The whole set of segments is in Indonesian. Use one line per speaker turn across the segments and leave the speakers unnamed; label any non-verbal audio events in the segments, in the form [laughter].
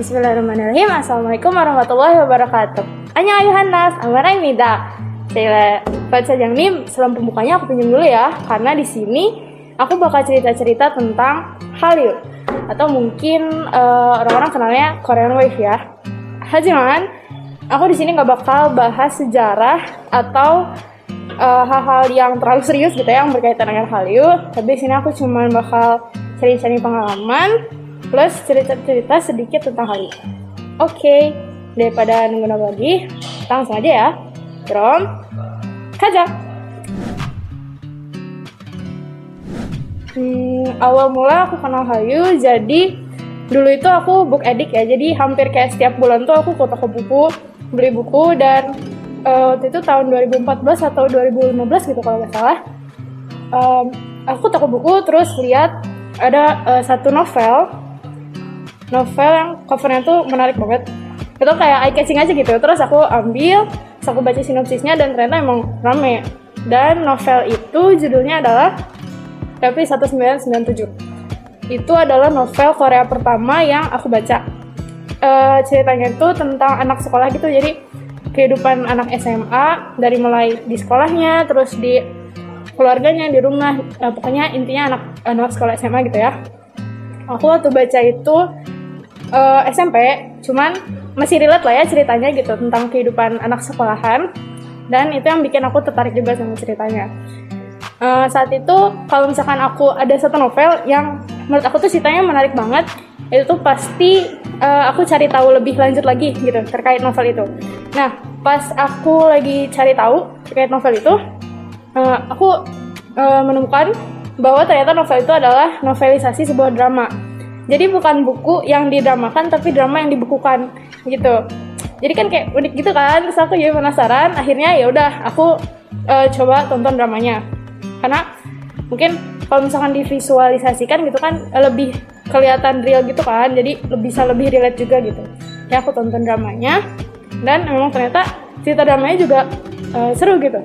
Bismillahirrahmanirrahim. Assalamualaikum warahmatullahi wabarakatuh. Annyeonghaseyo, Amaraimida. Saya baca yang ini sebelum pembukanya aku pinjam dulu ya, karena di sini aku bakal cerita-cerita tentang Hallyu atau mungkin uh, orang-orang kenalnya Korean Wave ya. Hajiman, aku di sini nggak bakal bahas sejarah atau uh, hal-hal yang terlalu serius gitu ya yang berkaitan dengan Hallyu. Tapi di sini aku cuma bakal cerita-cerita pengalaman plus cerita-cerita sedikit tentang Hallyu. Oke, okay, daripada nunggu-nunggu lagi, langsung aja ya. From Kaja. Hmm, awal mula aku kenal Hallyu jadi dulu itu aku book edik ya jadi hampir kayak setiap bulan tuh aku ke toko buku beli buku dan uh, waktu itu tahun 2014 atau 2015 gitu kalau nggak salah um, aku toko buku terus lihat ada uh, satu novel novel yang covernya tuh menarik banget. Itu kayak eye catching aja gitu. Terus aku ambil terus aku baca sinopsisnya dan ternyata emang rame. Dan novel itu judulnya adalah Revi 1997 itu adalah novel Korea pertama yang aku baca. Uh, ceritanya itu tentang anak sekolah gitu, jadi kehidupan anak SMA dari mulai di sekolahnya, terus di keluarganya, di rumah, uh, pokoknya intinya anak anak sekolah SMA gitu ya. Aku waktu baca itu uh, eh, SMP, cuman masih relate lah ya ceritanya gitu tentang kehidupan anak sekolahan, dan itu yang bikin aku tertarik juga sama ceritanya. Uh, saat itu kalau misalkan aku ada satu novel yang menurut aku tuh ceritanya menarik banget itu tuh pasti uh, aku cari tahu lebih lanjut lagi gitu terkait novel itu. Nah pas aku lagi cari tahu terkait novel itu, uh, aku uh, menemukan bahwa ternyata novel itu adalah novelisasi sebuah drama. Jadi bukan buku yang didramakan tapi drama yang dibukukan gitu. Jadi kan kayak unik gitu kan, terus aku jadi penasaran. Akhirnya ya udah aku uh, coba tonton dramanya. Karena mungkin kalau misalkan divisualisasikan gitu kan eh, lebih kelihatan real gitu kan jadi bisa lebih relate juga gitu ya aku tonton dramanya dan memang ternyata cerita dramanya juga uh, seru gitu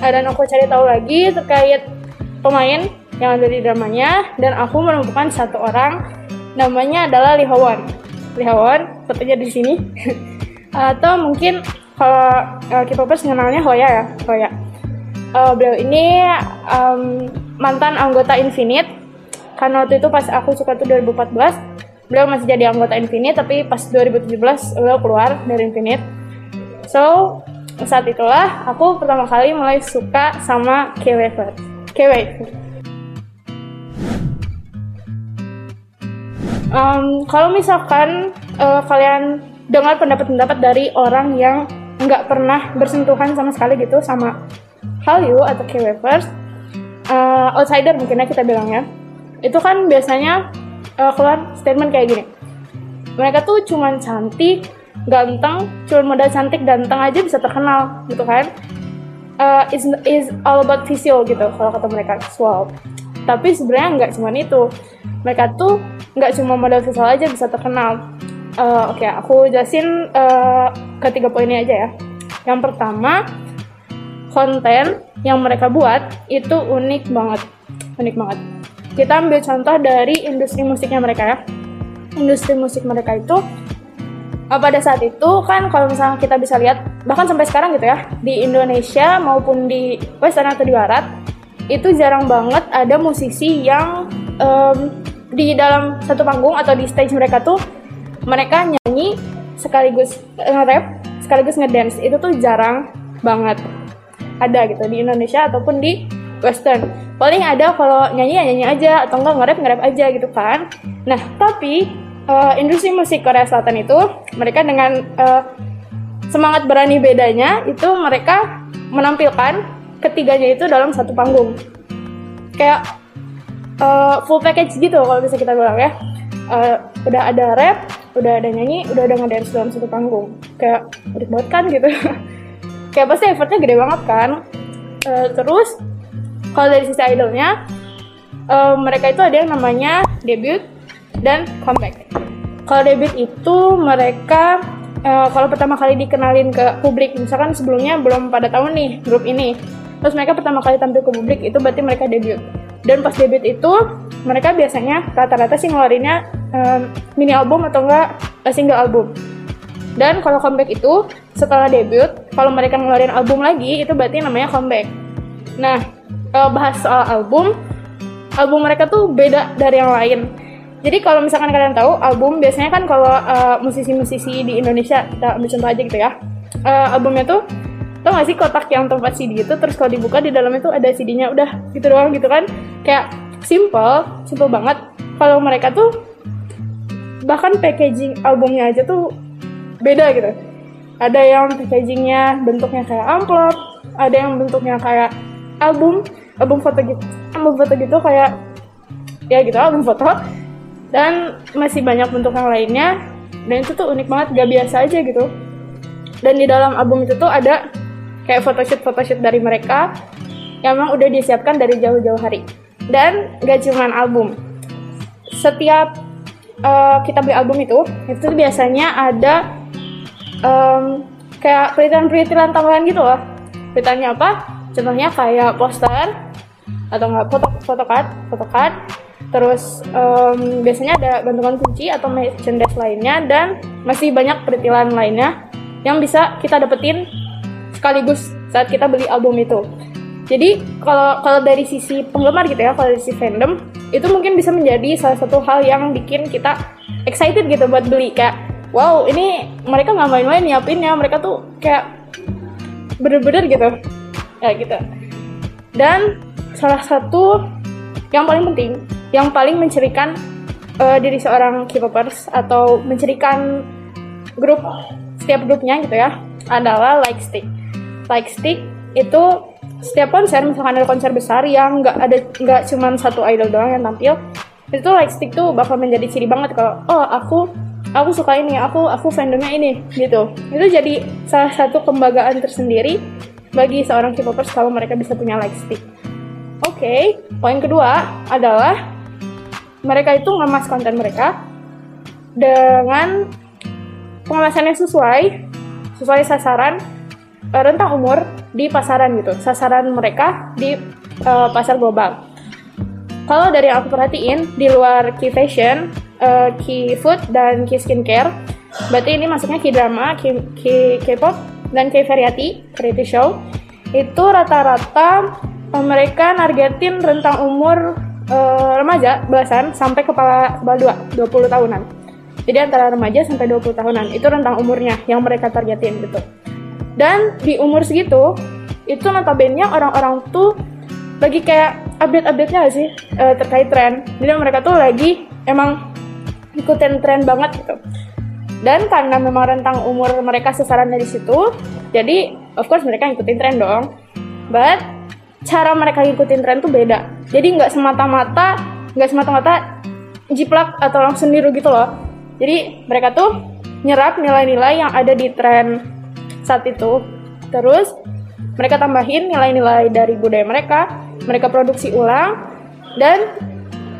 uh, dan aku cari tahu lagi terkait pemain yang ada di dramanya dan aku menemukan satu orang namanya adalah Lee Hwan Lee Hwan fotonya di sini. [laughs] Atau mungkin kalau uh, K-popers Hoya ya Hoya. Uh, beliau ini um, mantan anggota Infinite. Karena waktu itu pas aku suka tuh 2014 beliau masih jadi anggota Infinite tapi pas 2017 beliau keluar dari Infinite. So saat itulah aku pertama kali mulai suka sama K-Wave K-Wave um, kalau misalkan uh, kalian dengar pendapat-pendapat dari orang yang nggak pernah bersentuhan sama sekali gitu sama Hallyu atau K-Wavers uh, outsider mungkinnya kita bilangnya itu kan biasanya uh, keluar statement kayak gini. Mereka tuh cuman cantik ganteng cuma modal cantik ganteng aja bisa terkenal gitu kan? Uh, is all about visual gitu kalau kata mereka. Visual tapi sebenarnya nggak cuma itu. Mereka tuh nggak cuma modal visual aja bisa terkenal. Uh, oke okay, aku jelasin uh, ketiga poinnya aja ya. Yang pertama konten yang mereka buat itu unik banget. Unik banget. Kita ambil contoh dari industri musiknya mereka ya. Industri musik mereka itu uh, pada saat itu kan kalau misalnya kita bisa lihat bahkan sampai sekarang gitu ya di Indonesia maupun di Western atau di Barat itu jarang banget ada musisi yang um, di dalam satu panggung atau di stage mereka tuh mereka nyanyi sekaligus nge-rap sekaligus ngedance itu tuh jarang banget ada gitu di Indonesia ataupun di Western. Paling ada kalau nyanyi ya nyanyi aja atau enggak nge-rap nge-rap aja gitu kan. Nah, tapi uh, industri musik Korea Selatan itu mereka dengan uh, semangat berani bedanya itu mereka menampilkan ketiganya itu dalam satu panggung. Kayak uh, full package gitu kalau bisa kita bilang ya. Uh, udah ada rap, udah ada nyanyi, udah ada ngedance dalam satu panggung. Kayak udah banget kan gitu. [laughs] kayak pasti effortnya gede banget kan uh, terus kalau dari sisi idolnya uh, mereka itu ada yang namanya debut dan comeback kalau debut itu mereka uh, kalau pertama kali dikenalin ke publik misalkan sebelumnya belum pada tahun nih grup ini terus mereka pertama kali tampil ke publik itu berarti mereka debut dan pas debut itu mereka biasanya rata-rata sih ngeluarinnya um, mini album atau enggak single album. Dan kalau comeback itu setelah debut, kalau mereka ngeluarin album lagi itu berarti namanya comeback. Nah, kalau bahas soal album, album mereka tuh beda dari yang lain. Jadi kalau misalkan kalian tahu album biasanya kan kalau uh, musisi-musisi di Indonesia kita ambil contoh aja gitu ya. Uh, albumnya tuh tau gak sih kotak yang tempat CD itu terus kalau dibuka di dalamnya tuh ada CD-nya udah gitu doang gitu kan. Kayak simple simple banget. Kalau mereka tuh bahkan packaging albumnya aja tuh beda gitu. Ada yang packagingnya bentuknya kayak amplop ada yang bentuknya kayak album album foto gitu album foto gitu kayak ya gitu album foto. Dan masih banyak bentuk yang lainnya. Dan itu tuh unik banget gak biasa aja gitu. Dan di dalam album itu tuh ada kayak photoshoot photoshoot dari mereka yang memang udah disiapkan dari jauh-jauh hari. Dan gak cuman album. Setiap uh, kita beli album itu itu biasanya ada um, kayak peritilan-peritilan tambahan gitu loh. Peritilannya apa? Contohnya kayak poster atau enggak foto photocard photocard. Terus um, biasanya ada gantungan kunci atau merchandise lainnya dan masih banyak peritilan lainnya yang bisa kita dapetin sekaligus saat kita beli album itu. Jadi kalau kalau dari sisi penggemar gitu ya, kalau dari sisi fandom itu mungkin bisa menjadi salah satu hal yang bikin kita excited gitu buat beli kayak wow ini mereka nggak main-main nyiapinnya mereka tuh kayak bener-bener gitu. Ya gitu. Dan salah satu yang paling penting yang paling mencirikan uh, diri seorang K-popers atau mencirikan grup setiap grupnya gitu ya adalah like stick like stick itu setiap konser misalkan ada konser besar yang nggak ada nggak cuman satu idol doang yang tampil itu like stick tuh bakal menjadi ciri banget kalau oh aku aku suka ini aku aku fandomnya ini gitu. Itu jadi salah satu kebanggaan tersendiri bagi seorang K-popers kalau mereka bisa punya like stick. Oke okay, poin kedua adalah mereka itu ngemas konten mereka dengan pengemasan sesuai sesuai sasaran rentang umur di pasaran gitu, sasaran mereka di uh, pasar global. Kalau dari yang aku perhatiin di luar key fashion, uh, key food dan key skincare, berarti ini masuknya key drama, key, K-pop dan key variety, variety show. Itu rata-rata mereka nargetin rentang umur uh, remaja belasan sampai kepala kepala dua, 20 tahunan. Jadi antara remaja sampai 20 tahunan itu rentang umurnya yang mereka targetin gitu. Dan di umur segitu, itu notabene orang-orang tuh lagi kayak update-update-nya gak sih uh, terkait tren. Jadi mereka tuh lagi emang ikutin tren banget gitu. Dan karena memang rentang umur mereka sesaran dari situ, jadi of course mereka ngikutin tren dong. But cara mereka ngikutin tren tuh beda. Jadi nggak semata-mata nggak semata-mata jiplak atau langsung niru gitu loh. Jadi mereka tuh nyerap nilai-nilai yang ada di tren saat itu. Terus mereka tambahin nilai-nilai dari budaya mereka, mereka produksi ulang, dan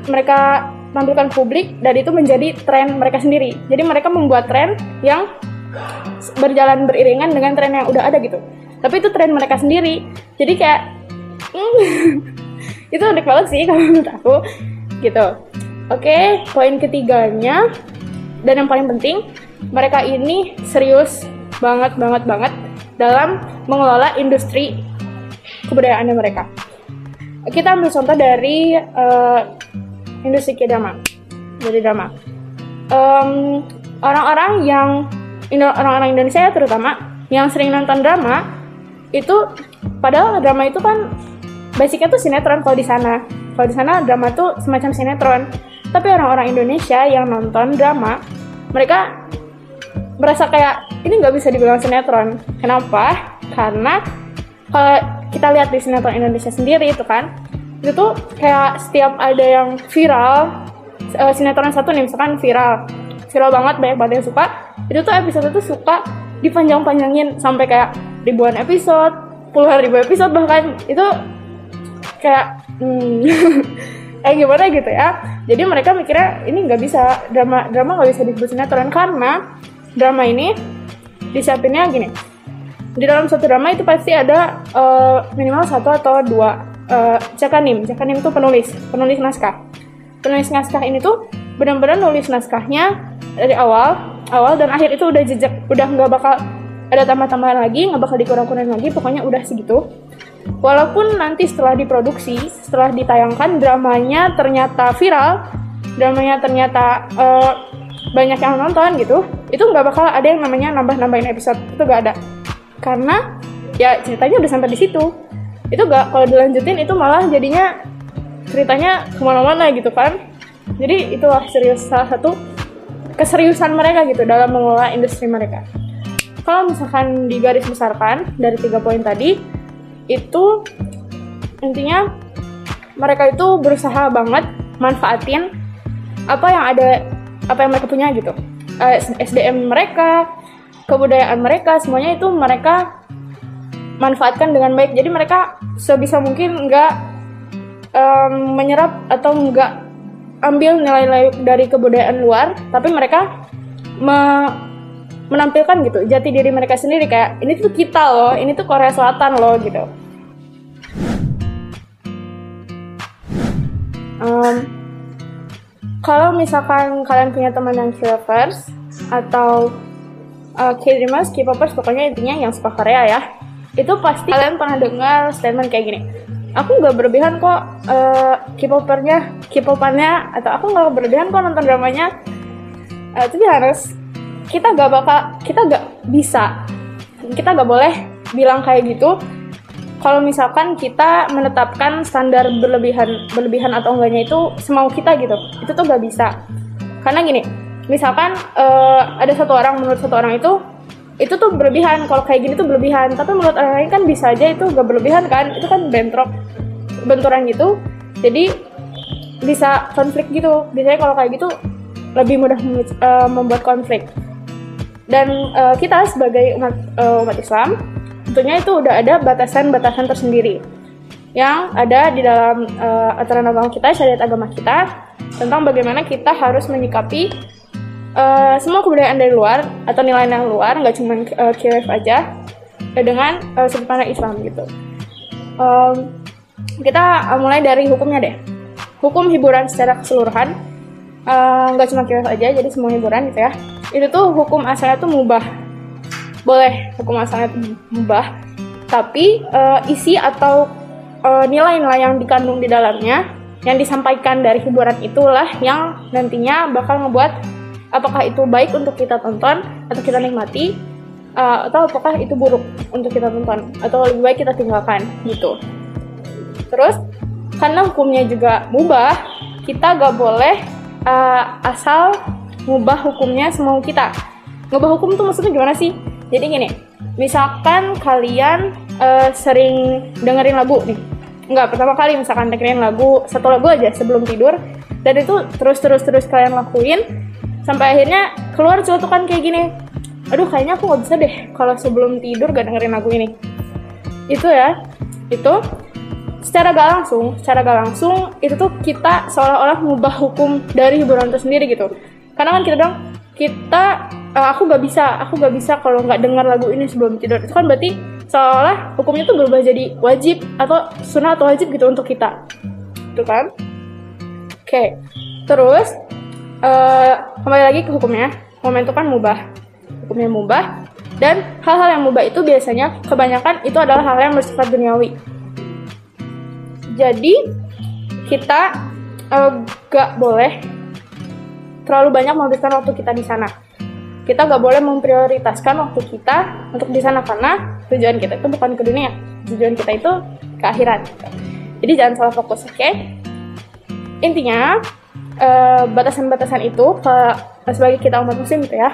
mereka tampilkan publik dan itu menjadi tren mereka sendiri. Jadi mereka membuat tren yang berjalan beriringan dengan tren yang udah ada gitu. Tapi itu tren mereka sendiri. Jadi kayak mm, [laughs] itu unik banget sih kalau menurut aku gitu. Oke, poin ketiganya dan yang paling penting, mereka ini serius banget banget banget dalam mengelola industri kebudayaannya mereka. Kita ambil contoh dari uh, industri K-drama, dari drama. Um, orang-orang yang orang-orang Indonesia ya terutama yang sering nonton drama itu padahal drama itu kan basicnya tuh sinetron kalau di sana. Kalau di sana drama tuh semacam sinetron. Tapi orang-orang Indonesia yang nonton drama mereka merasa kayak ini nggak bisa dibilang sinetron. Kenapa? Karena kalau kita lihat di sinetron Indonesia sendiri itu kan, itu tuh kayak setiap ada yang viral, uh, sinetron satu nih misalkan viral, viral banget banyak banget yang suka, itu tuh episode tuh suka dipanjang-panjangin sampai kayak ribuan episode, puluhan ribu episode bahkan itu kayak hmm, [laughs] kayak gimana gitu ya. Jadi mereka mikirnya ini nggak bisa drama drama nggak bisa disebut sinetron karena drama ini disiapinnya gini. Di dalam satu drama itu pasti ada uh, minimal satu atau dua uh, cakanim cakanim itu penulis penulis naskah. Penulis naskah ini tuh benar-benar nulis naskahnya dari awal awal dan akhir itu udah jejak udah nggak bakal ada tambah-tambahan lagi nggak bakal dikurang-kurangin lagi pokoknya udah segitu. Walaupun nanti setelah diproduksi setelah ditayangkan dramanya ternyata viral dramanya ternyata uh, banyak yang nonton gitu itu nggak bakal ada yang namanya nambah-nambahin episode itu gak ada. Karena ya ceritanya udah sampai di situ. Itu gak kalau dilanjutin itu malah jadinya ceritanya ke mana-mana gitu kan. Jadi itulah serius salah satu keseriusan mereka gitu dalam mengelola industri mereka. Kalau misalkan digaris besarkan dari tiga poin tadi itu intinya mereka itu berusaha banget manfaatin apa yang ada apa yang mereka punya gitu. Uh, eh, SDM mereka kebudayaan mereka semuanya itu mereka manfaatkan dengan baik. Jadi mereka sebisa mungkin nggak um, menyerap atau nggak ambil nilai-nilai dari kebudayaan luar tapi mereka me menampilkan gitu jati diri mereka sendiri. Kayak ini tuh kita loh ini tuh Korea Selatan loh gitu. Um, kalau misalkan kalian punya teman yang K-popers atau uh, K-dreamers, K-popers pokoknya intinya yang suka Korea ya itu pasti kalian pernah dengar statement kayak gini. Aku nggak berlebihan kok uh, K-popernya K-popannya atau aku nggak berlebihan kok nonton dramanya. Uh, tapi harus kita gak bakal kita gak bisa kita gak boleh bilang kayak gitu kalau misalkan kita menetapkan standar berlebihan berlebihan atau enggaknya itu semau kita gitu itu tuh gak bisa. Karena gini misalkan uh, ada satu orang menurut satu orang itu itu tuh berlebihan. Kalau kayak gini tuh berlebihan. Tapi menurut orang lain kan bisa aja itu gak berlebihan kan? Itu kan bentrok benturan gitu. Jadi bisa konflik gitu. Biasanya kalau kayak gitu lebih mudah uh, membuat konflik. Dan uh, kita sebagai umat uh, umat Islam tentunya itu udah ada batasan-batasan tersendiri yang ada di dalam uh, aturan agama kita, syariat agama kita tentang bagaimana kita harus menyikapi uh, semua kebudayaan dari luar atau nilai yang luar, nggak cuma uh, KF aja, uh, dengan uh, sudut Islam gitu. Um, kita mulai dari hukumnya deh. Hukum hiburan secara keseluruhan nggak uh, cuma KF aja, jadi semua hiburan gitu ya. Itu tuh hukum asalnya tuh mubah boleh hukum asalnya mubah. Tapi uh, isi atau uh, nilai-nilai yang dikandung di dalamnya yang disampaikan dari hiburan itulah yang nantinya bakal ngebuat apakah itu baik untuk kita tonton atau kita nikmati uh, atau apakah itu buruk untuk kita tonton atau lebih baik kita tinggalkan gitu. Terus karena hukumnya juga mubah kita gak boleh uh, asal ngubah hukumnya semau kita. Ngubah hukum tuh maksudnya gimana sih jadi gini, misalkan kalian uh, sering dengerin lagu nih, nggak pertama kali misalkan dengerin lagu satu lagu aja sebelum tidur, dan itu terus terus terus kalian lakuin sampai akhirnya keluar celutukan kayak gini. Aduh, kayaknya aku nggak bisa deh kalau sebelum tidur gak dengerin lagu ini. Itu ya, itu secara gak langsung, secara gak langsung itu tuh kita seolah-olah mengubah hukum dari hiburan itu sendiri gitu. Karena kan kita bilang kita uh, aku gak bisa aku gak bisa kalau nggak dengar lagu ini sebelum tidur. Itu kan berarti seolah hukumnya tuh berubah jadi wajib atau sunnah atau wajib gitu untuk kita. Itu kan? Oke terus uh, kembali lagi ke hukumnya. Momen itu kan mubah. Hukumnya mubah. Dan hal-hal yang mubah itu biasanya kebanyakan itu adalah hal yang bersifat duniawi. Jadi kita uh, gak boleh terlalu banyak menghabiskan waktu kita di sana. Kita nggak boleh memprioritaskan waktu kita untuk di sana karena tujuan kita itu bukan ke dunia, tujuan kita itu ke akhirat. Jadi jangan salah fokus, oke? Okay? Intinya batasan batasan-batasan itu ke sebagai kita umat muslim gitu ya,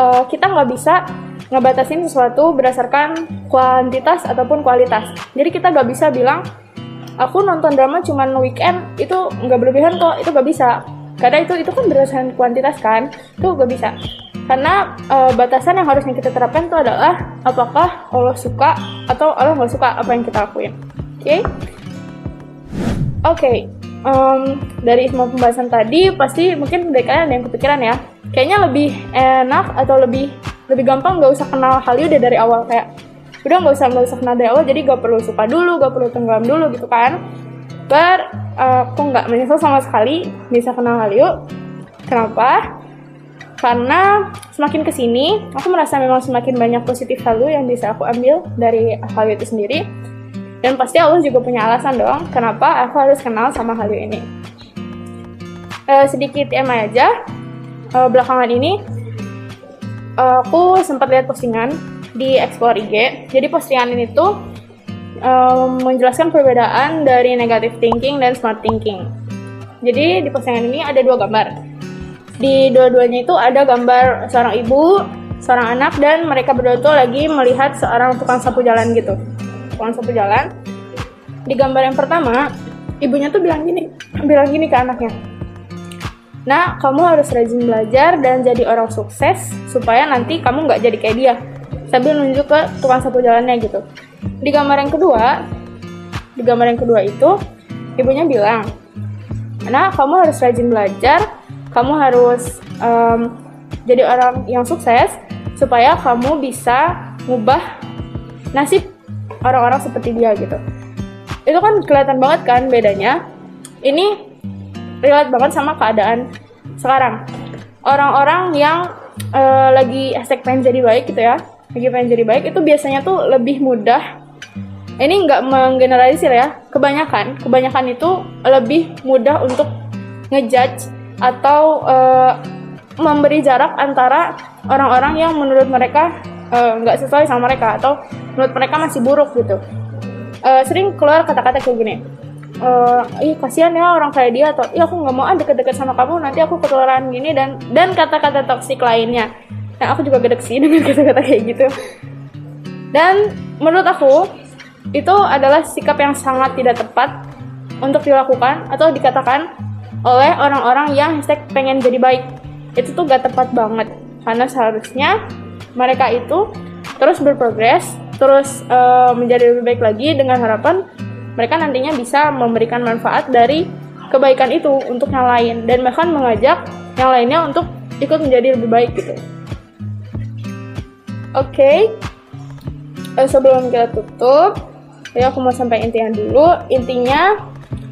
uh, kita nggak bisa ngebatasin sesuatu berdasarkan kuantitas ataupun kualitas. Jadi kita nggak bisa bilang aku nonton drama cuma weekend itu nggak berlebihan kok, itu nggak bisa karena itu itu kan berdasarkan kuantitas kan itu gak bisa karena uh, batasan yang harusnya kita terapkan itu adalah apakah Allah suka atau Allah nggak suka apa yang kita lakuin oke okay? oke okay. um, dari semua pembahasan tadi pasti mungkin dari kalian ada yang kepikiran ya kayaknya lebih enak atau lebih lebih gampang nggak usah kenal Hallyu udah dari awal kayak udah nggak usah nggak usah kenal dari awal jadi gak perlu suka dulu gak perlu tenggelam dulu gitu kan but uh, aku nggak menyesal sama sekali bisa kenal Hallyu Kenapa? Karena semakin ke sini, aku merasa memang semakin banyak positif value yang bisa aku ambil dari Halio itu sendiri. Dan pasti Allah juga punya alasan dong, kenapa aku harus kenal sama Halio ini. Uh, sedikit emang aja, uh, belakangan ini uh, aku sempat lihat postingan di Explore IG. Jadi postingan ini tuh um, menjelaskan perbedaan dari negative thinking dan smart thinking. Jadi di postingan ini ada dua gambar. Di dua-duanya itu ada gambar seorang ibu, seorang anak, dan mereka berdua tuh lagi melihat seorang tukang sapu jalan gitu. Tukang sapu jalan. Di gambar yang pertama, ibunya tuh bilang gini, bilang gini ke anaknya, Nah, kamu harus rajin belajar dan jadi orang sukses supaya nanti kamu nggak jadi kayak dia. Sambil nunjuk ke tukang sapu jalannya gitu. Di gambar yang kedua, di gambar yang kedua itu, ibunya bilang, Nah, kamu harus rajin belajar, kamu harus um, jadi orang yang sukses supaya kamu bisa ngubah nasib orang-orang seperti dia gitu. Itu kan kelihatan banget kan bedanya. Ini relate banget sama keadaan sekarang. Orang-orang yang uh, lagi hashtag pengen jadi baik gitu ya, lagi pengen jadi baik itu biasanya tuh lebih mudah. Ini nggak menggeneralisir ya, kebanyakan, kebanyakan itu lebih mudah untuk ngejudge atau uh, memberi jarak antara orang-orang yang menurut mereka eh, nggak uh, sesuai sama mereka atau menurut mereka masih buruk gitu. Uh, sering keluar kata-kata kayak gini uh, ih kasihan ya orang kayak dia atau ih aku nggak mau ah deket-deket sama kamu nanti aku ketularan gini dan dan kata-kata toksik lainnya nah aku juga gedek sih [laughs] dengan kata-kata kayak gitu dan menurut aku itu adalah sikap yang sangat tidak tepat untuk dilakukan atau dikatakan oleh orang-orang yang hashtag pengen jadi baik itu tuh gak tepat banget karena seharusnya mereka itu terus berprogres terus uh, menjadi lebih baik lagi dengan harapan mereka nantinya bisa memberikan manfaat dari kebaikan itu untuk yang lain dan bahkan mengajak yang lainnya untuk ikut menjadi lebih baik gitu. Oke, okay. uh, sebelum kita tutup, ya aku mau sampai intinya dulu. Intinya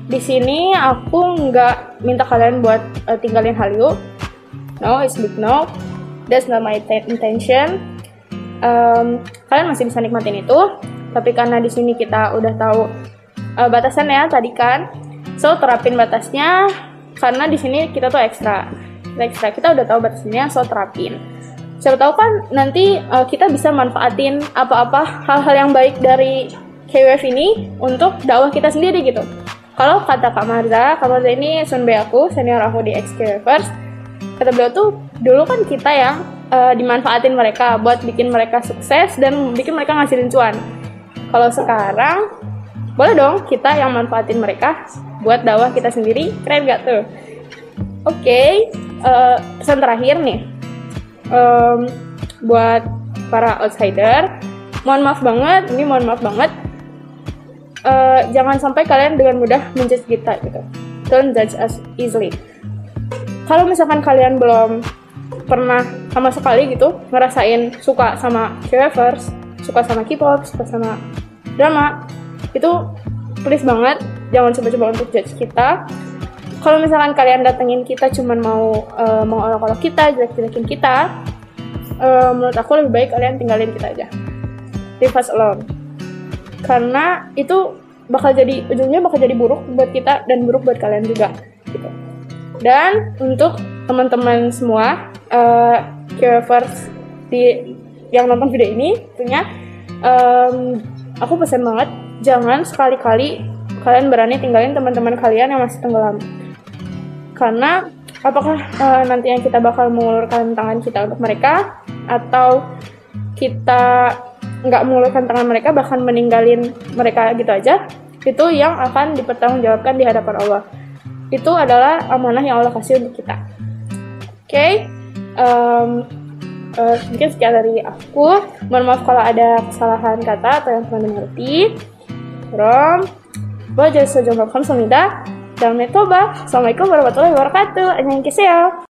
di sini aku nggak minta kalian buat uh, tinggalin Hallyu. No, it's big no. That's not my intention. Um, kalian masih bisa nikmatin itu, tapi karena di sini kita udah tahu uh, batasan ya tadi kan. So terapin batasnya karena di sini kita tuh ekstra. Ekstra kita udah tahu batasnya, so terapin. Siapa tahu kan nanti uh, kita bisa manfaatin apa-apa hal-hal yang baik dari KWF ini untuk dakwah kita sendiri gitu. Kalau kata Kak Marza, Kak Marza ini sunbe aku, senior aku di XKWFers, kata beliau tuh dulu kan kita yang uh, dimanfaatin mereka buat bikin mereka sukses dan bikin mereka ngasilin cuan. Kalau sekarang boleh dong kita yang manfaatin mereka buat dakwah kita sendiri keren gak tuh? Oke okay, uh, eh, pesan terakhir nih. Um, buat para outsider mohon maaf banget ini mohon maaf banget uh, jangan sampai kalian dengan mudah menjudge kita gitu. Don't judge us easily. Kalau misalkan kalian belum pernah sama sekali gitu ngerasain suka sama K-Wavers, suka sama K-pop, suka sama drama, itu please banget jangan coba-coba untuk judge kita. Kalau misalkan kalian datengin kita cuman mau uh, mau olok-olok kita jelek-jelekin kita uh, menurut aku lebih baik kalian tinggalin kita aja. Leave us alone karena itu bakal jadi ujungnya bakal jadi buruk buat kita dan buruk buat kalian juga gitu dan untuk teman-teman semua uh, di yang nonton video ini tentunya um, aku pesan banget jangan sekali-kali kalian berani tinggalin teman-teman kalian yang masih tenggelam. Karena apakah uh, nanti yang kita bakal mengulurkan tangan kita untuk mereka atau kita nggak mengulurkan tangan mereka bahkan meninggalin mereka gitu aja itu yang akan dipertanggungjawabkan di hadapan Allah itu adalah amanah yang Allah kasih untuk kita oke okay? um, uh, mungkin sekian dari aku mohon maaf kalau ada kesalahan kata atau yang kurang dimengerti from jadi sejumlah konsumida dan metoba. Assalamualaikum warahmatullahi wabarakatuh. Annyeonghaseyo.